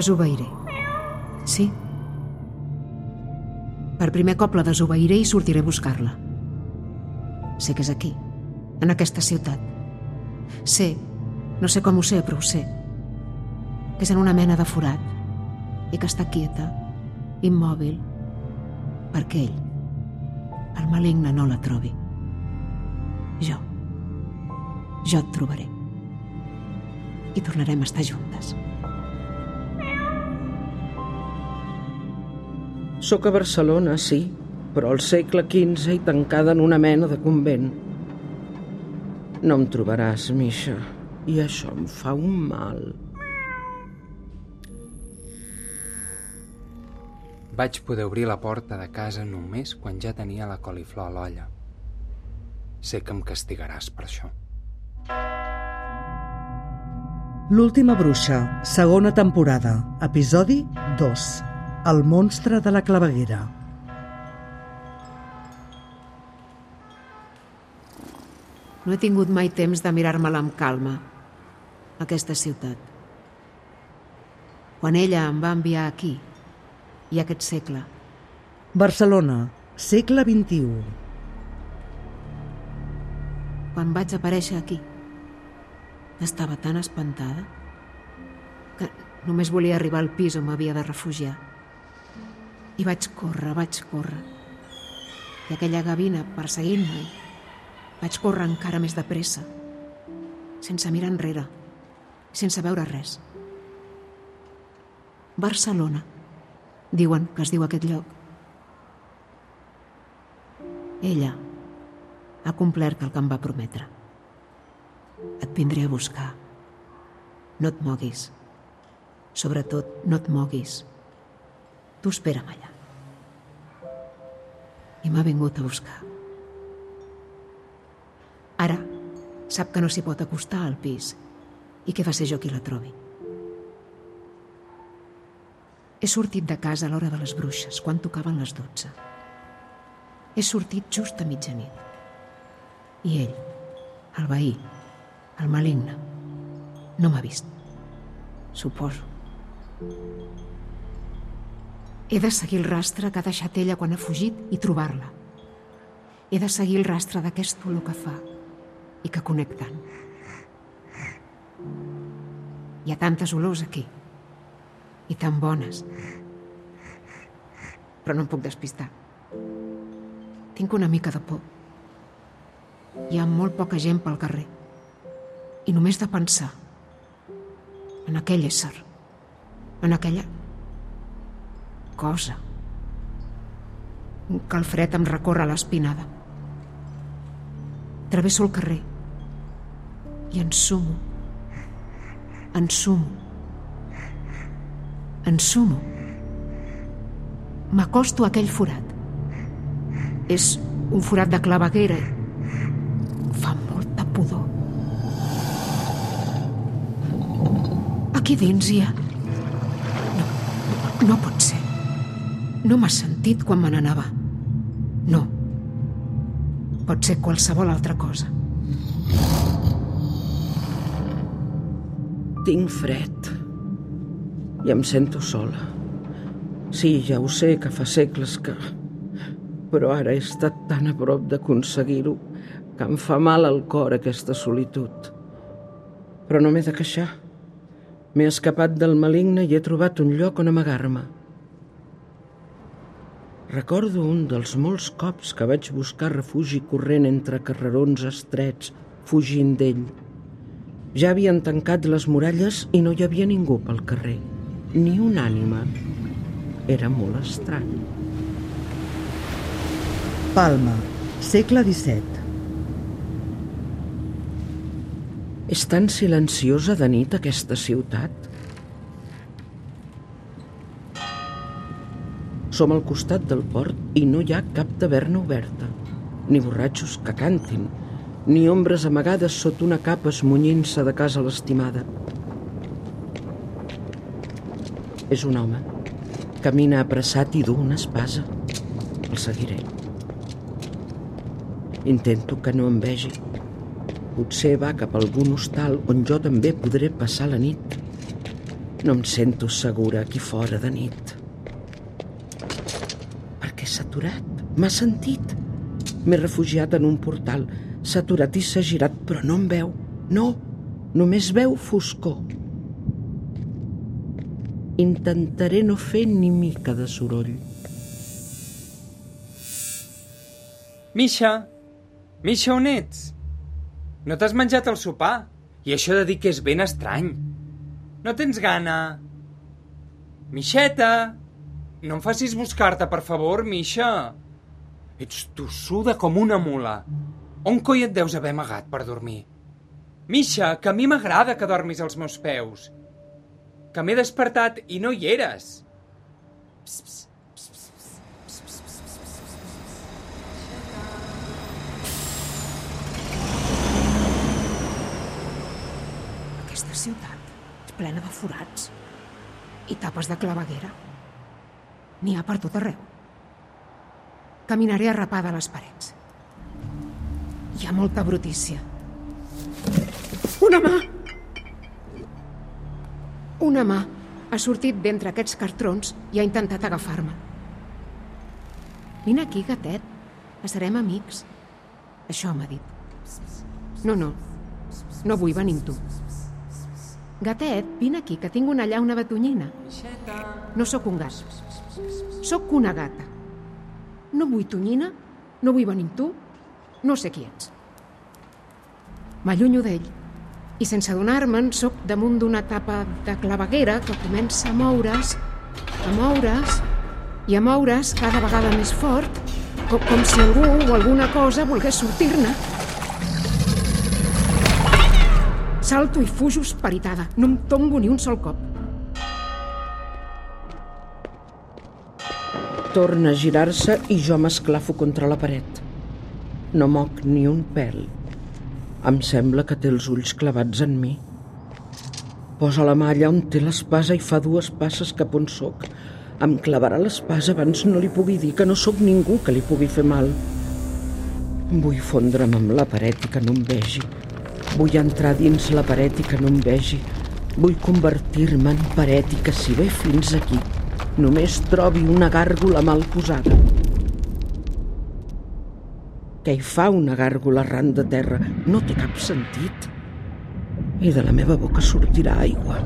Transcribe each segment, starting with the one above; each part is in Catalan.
Desobeiré. Sí. Per primer cop la desobeiré i sortiré a buscar-la. Sé que és aquí, en aquesta ciutat. Sé, no sé com ho sé, però ho sé, que és en una mena de forat i que està quieta, immòbil, perquè ell, el maligne, no la trobi. Jo, jo et trobaré. I tornarem a estar juntes. Soc a Barcelona, sí, però al segle XV i tancada en una mena de convent. No em trobaràs, Misha, i això em fa un mal. Vaig poder obrir la porta de casa només quan ja tenia la coliflor a l'olla. Sé que em castigaràs per això. L'última bruixa, segona temporada, episodi 2. El monstre de la claveguera. No he tingut mai temps de mirar-me-la amb calma, aquesta ciutat. Quan ella em va enviar aquí, i aquest segle, Barcelona, segle XXI. quan vaig aparèixer aquí, estava tan espantada que només volia arribar al pis on m'havia de refugiar. I vaig córrer, vaig córrer. I aquella gavina perseguint-me. Vaig córrer encara més de pressa, sense mirar enrere, sense veure res. Barcelona, diuen que es diu aquest lloc. Ella ha complert el que em va prometre. Et vindré a buscar. No et moguis. Sobretot, no et moguis. Tu espera'm allà. I m'ha vingut a buscar. Ara sap que no s'hi pot acostar al pis i que va ser jo qui la trobi. He sortit de casa a l'hora de les bruixes, quan tocaven les dotze. He sortit just a mitjanit. I ell, el veí, el maligne, no m'ha vist. Suposo. He de seguir el rastre que ha deixat ella quan ha fugit i trobar-la. He de seguir el rastre d'aquest olor que fa i que conec tant. Hi ha tantes olors aquí i tan bones. Però no em puc despistar. Tinc una mica de por. Hi ha molt poca gent pel carrer. I només de pensar en aquell ésser, en aquella cosa. Un calfred em recorre l'espinada. Travesso el carrer i ensumo, ensumo, ensumo. M'acosto a aquell forat. És un forat de claveguera. Fa molta pudor. Aquí dins hi ha... No, no pot. No m'ha sentit quan me n'anava. No. Pot ser qualsevol altra cosa. Tinc fred. I em sento sola. Sí, ja ho sé que fa segles que... Però ara he estat tan a prop d'aconseguir-ho que em fa mal al cor aquesta solitud. Però no m'he de queixar. M'he escapat del maligne i he trobat un lloc on amagar-me. Recordo un dels molts cops que vaig buscar refugi corrent entre carrerons estrets, fugint d'ell. Ja havien tancat les muralles i no hi havia ningú pel carrer. Ni una ànima. Era molt estrany. Palma, segle XVII. És tan silenciosa de nit aquesta ciutat? Som al costat del port i no hi ha cap taverna oberta, ni borratxos que cantin, ni ombres amagades sota una capa esmunyint-se de casa l'estimada. És un home. Camina apressat i du una espasa. El seguiré. Intento que no em vegi. Potser va cap a algun hostal on jo també podré passar la nit. No em sento segura aquí fora de nit. Per què s'ha aturat? M'ha sentit. M'he refugiat en un portal. S'ha aturat i s'ha girat, però no em veu. No, només veu foscor. Intentaré no fer ni mica de soroll. Misha! Misha, on ets? No t'has menjat el sopar? I això de dir que és ben estrany. No tens gana? Mixeta! No em facis buscar-te, per favor, Misha. Ets tossuda com una mula. On coi et deus haver amagat per dormir? Misha, que a mi m'agrada que dormis als meus peus. Que m'he despertat i no hi eres. Psst, psst. Aquesta ciutat és plena de forats i tapes de claveguera. N'hi ha per tot arreu. Caminaré arrapada a les parets. Hi ha molta brutícia. Una mà! Una mà ha sortit d'entre aquests cartrons i ha intentat agafar-me. Vine aquí, gatet. Serem amics. Això m'ha dit. No, no. No vull venir amb tu. Gatet, vine aquí, que tinc una llauna batonyina. No sóc un gat. Sóc una gata. No vull tonyina, no vull venir amb tu, no sé qui ets. M'allunyo d'ell i sense adonar-me'n sóc damunt d'una tapa de claveguera que comença a moure's, a moure's i a moure's cada vegada més fort, com, com si algú o alguna cosa volgués sortir-ne. Salto i fujo esperitada. No em tombo ni un sol cop. Torna a girar-se i jo m'esclafo contra la paret. No moc ni un pèl. Em sembla que té els ulls clavats en mi. Posa la mà allà on té l'espasa i fa dues passes cap on sóc. Em clavarà l'espasa abans no li pugui dir que no sóc ningú que li pugui fer mal. Vull fondre'm amb la paret i que no em vegi. Vull entrar dins la paret i que no em vegi. Vull convertir-me en paret i que si ve fins aquí només trobi una gàrgola mal posada. Què hi fa una gàrgola arran de terra? No té cap sentit. I de la meva boca sortirà aigua.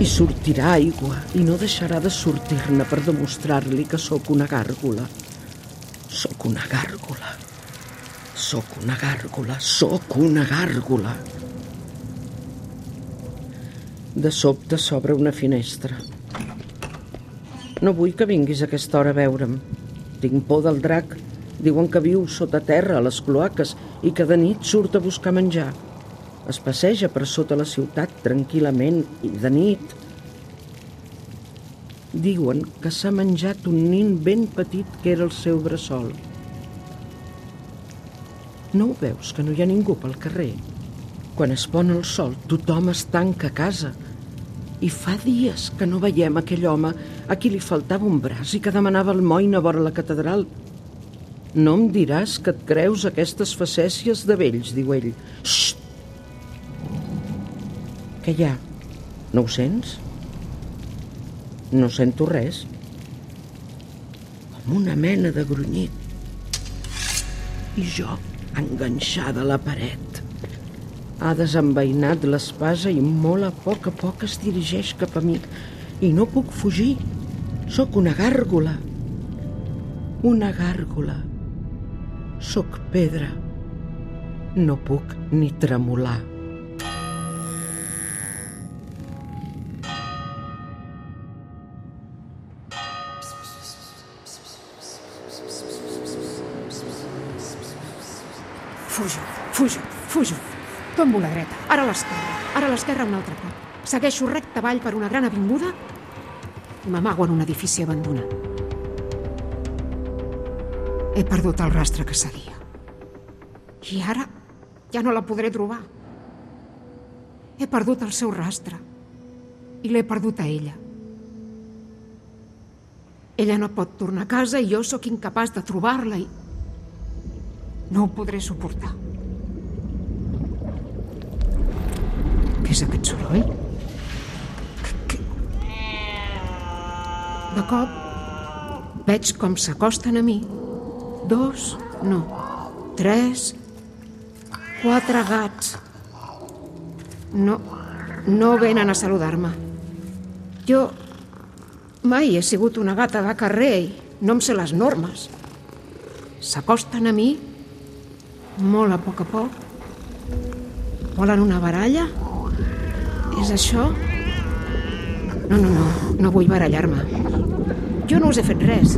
I sortirà aigua i no deixarà de sortir-ne per demostrar-li que sóc una gàrgola. Sóc una gàrgola. Sóc una gàrgola. Sóc una gàrgola. De sobte s'obre una finestra. No vull que vinguis a aquesta hora a veure'm. Tinc por del drac. Diuen que viu sota terra a les cloaques i que de nit surt a buscar menjar. Es passeja per sota la ciutat tranquil·lament i de nit. Diuen que s'ha menjat un nin ben petit que era el seu bressol. No ho veus, que no hi ha ningú pel carrer? Quan es pon el sol, tothom es tanca a casa. I fa dies que no veiem aquell home a qui li faltava un braç i que demanava el moïn a vora la catedral. No em diràs que et creus aquestes facècies de vells, diu ell. Xxt! Què hi ha? No ho sents? No sento res. Com una mena de grunyit. I jo, enganxada a la paret. Ha desenveïnat l'espasa i molt a poc a poc es dirigeix cap a mi. I no puc fugir. Sóc una gàrgola. Una gàrgola. Sóc pedra. No puc ni tremolar. Fujo, fujo, fujo. Tombo la dreta, ara a l'esquerra, ara a l'esquerra un altre cop. Segueixo recte avall per una gran avinguda i m'amago en un edifici abandonat. He perdut el rastre que seguia. I ara ja no la podré trobar. He perdut el seu rastre i l'he perdut a ella. Ella no pot tornar a casa i jo sóc incapaç de trobar-la i no ho podré suportar. Què és aquest soroll? Que. De cop veig com s'acosten a mi dos, no, tres, quatre gats. No, no venen a saludar-me. Jo mai he sigut una gata de carrer i no em sé les normes. S'acosten a mi molt a poc a poc. Volen una baralla? És això? No, no, no, no vull barallar-me. Jo no us he fet res.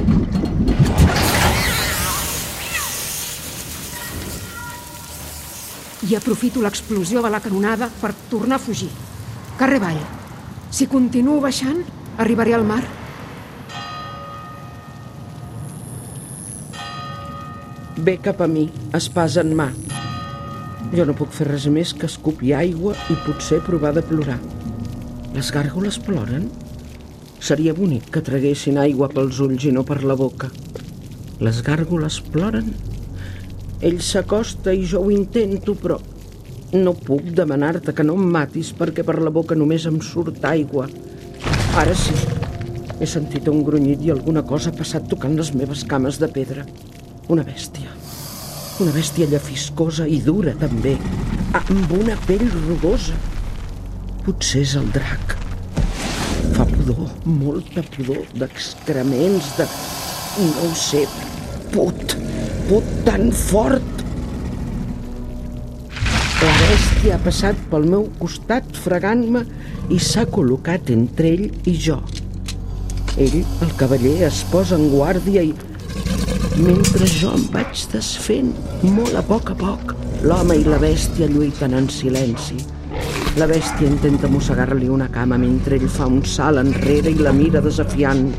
I aprofito l'explosió de la canonada per tornar a fugir. Carrer avall. Si continuo baixant, arribaré al mar. Ve cap a mi, espasa en mà. Jo no puc fer res més que escopir aigua i potser provar de plorar. Les gàrgoles ploren? Seria bonic que traguessin aigua pels ulls i no per la boca. Les gàrgoles ploren? Ell s'acosta i jo ho intento, però no puc demanar-te que no em matis perquè per la boca només em surt aigua. Ara sí. He sentit un grunyit i alguna cosa ha passat tocant les meves cames de pedra. Una bèstia. Una bèstia llafiscosa i dura, també, amb una pell rugosa. Potser és el drac. Fa pudor, molta pudor, d'excrements, de... no ho sé, put, put tan fort. La bèstia ha passat pel meu costat fregant-me i s'ha col·locat entre ell i jo. Ell, el cavaller, es posa en guàrdia i mentre jo em vaig desfent, molt a poc a poc, l'home i la bèstia lluiten en silenci. La bèstia intenta mossegar-li una cama mentre ell fa un salt enrere i la mira desafiant.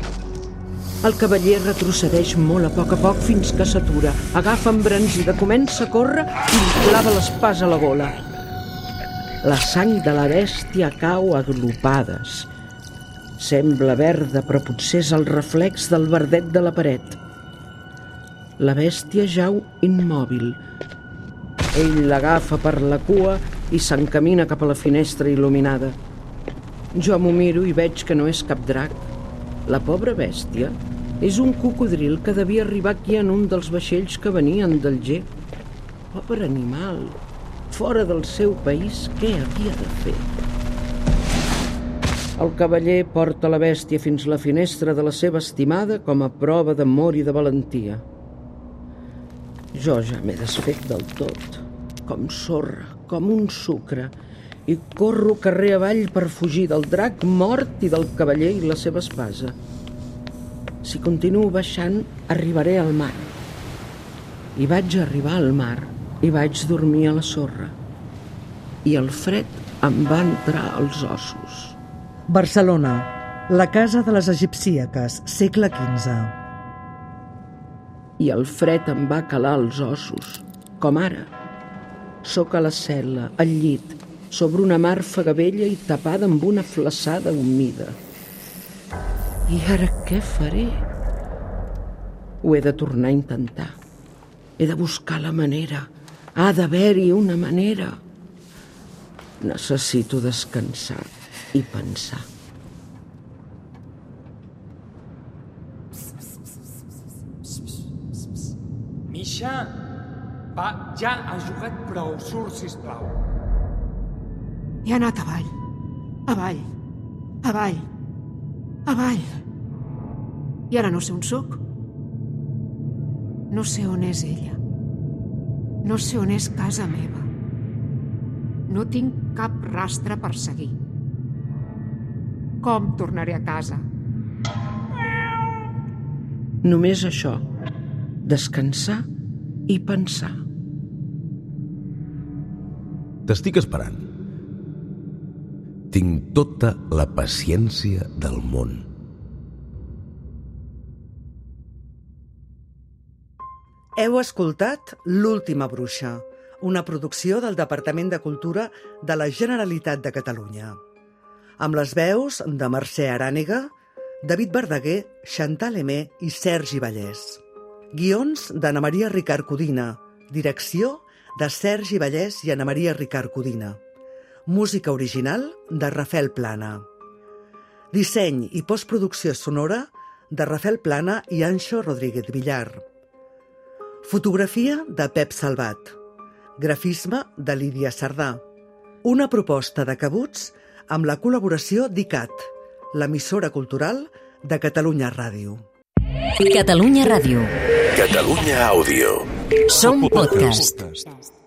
El cavaller retrocedeix molt a poc a poc fins que s'atura, agafa embranzida, comença a córrer i li clava l'espàs a la gola. La sang de la bèstia cau a glopades. Sembla verda, però potser és el reflex del verdet de la paret. La bèstia jau immòbil. Ell l'agafa per la cua i s'encamina cap a la finestra il·luminada. Jo m'ho miro i veig que no és cap drac. La pobra bèstia és un cocodril que devia arribar aquí en un dels vaixells que venien del G. Pobre animal, fora del seu país, què havia de fer? El cavaller porta la bèstia fins a la finestra de la seva estimada com a prova d'amor i de valentia. Jo ja m'he desfet del tot, com sorra, com un sucre, i corro carrer avall per fugir del drac mort i del cavaller i la seva espasa. Si continuo baixant, arribaré al mar. I vaig arribar al mar i vaig dormir a la sorra. I el fred em va entrar als ossos. Barcelona, la casa de les egipcíaques, segle XV i el fred em va calar els ossos, com ara. Soc a la cel·la, al llit, sobre una marfa vella i tapada amb una flaçada humida. I ara què faré? Ho he de tornar a intentar. He de buscar la manera. Ha d'haver-hi una manera. Necessito descansar i pensar. Misha, va, ja has jugat prou, surt, sisplau. He anat avall, avall, avall, avall. I ara no sé on sóc. No sé on és ella. No sé on és casa meva. No tinc cap rastre per seguir. Com tornaré a casa? Només això. Descansar i pensar. T'estic esperant. Tinc tota la paciència del món. Heu escoltat L'última bruixa, una producció del Departament de Cultura de la Generalitat de Catalunya. Amb les veus de Mercè Arànega, David Verdaguer, Chantal Emé i Sergi Vallès. Guions d'Anna Maria Ricard Codina. Direcció de Sergi Vallès i Anna Maria Ricard Codina. Música original de Rafael Plana. Disseny i postproducció sonora de Rafael Plana i Anxo Rodríguez Villar. Fotografia de Pep Salvat. Grafisme de Lídia Sardà. Una proposta de cabuts amb la col·laboració d'ICAT, l'emissora cultural de Catalunya Ràdio. Catalunya Ràdio. Catalunya Àudio. Som podcast. podcast.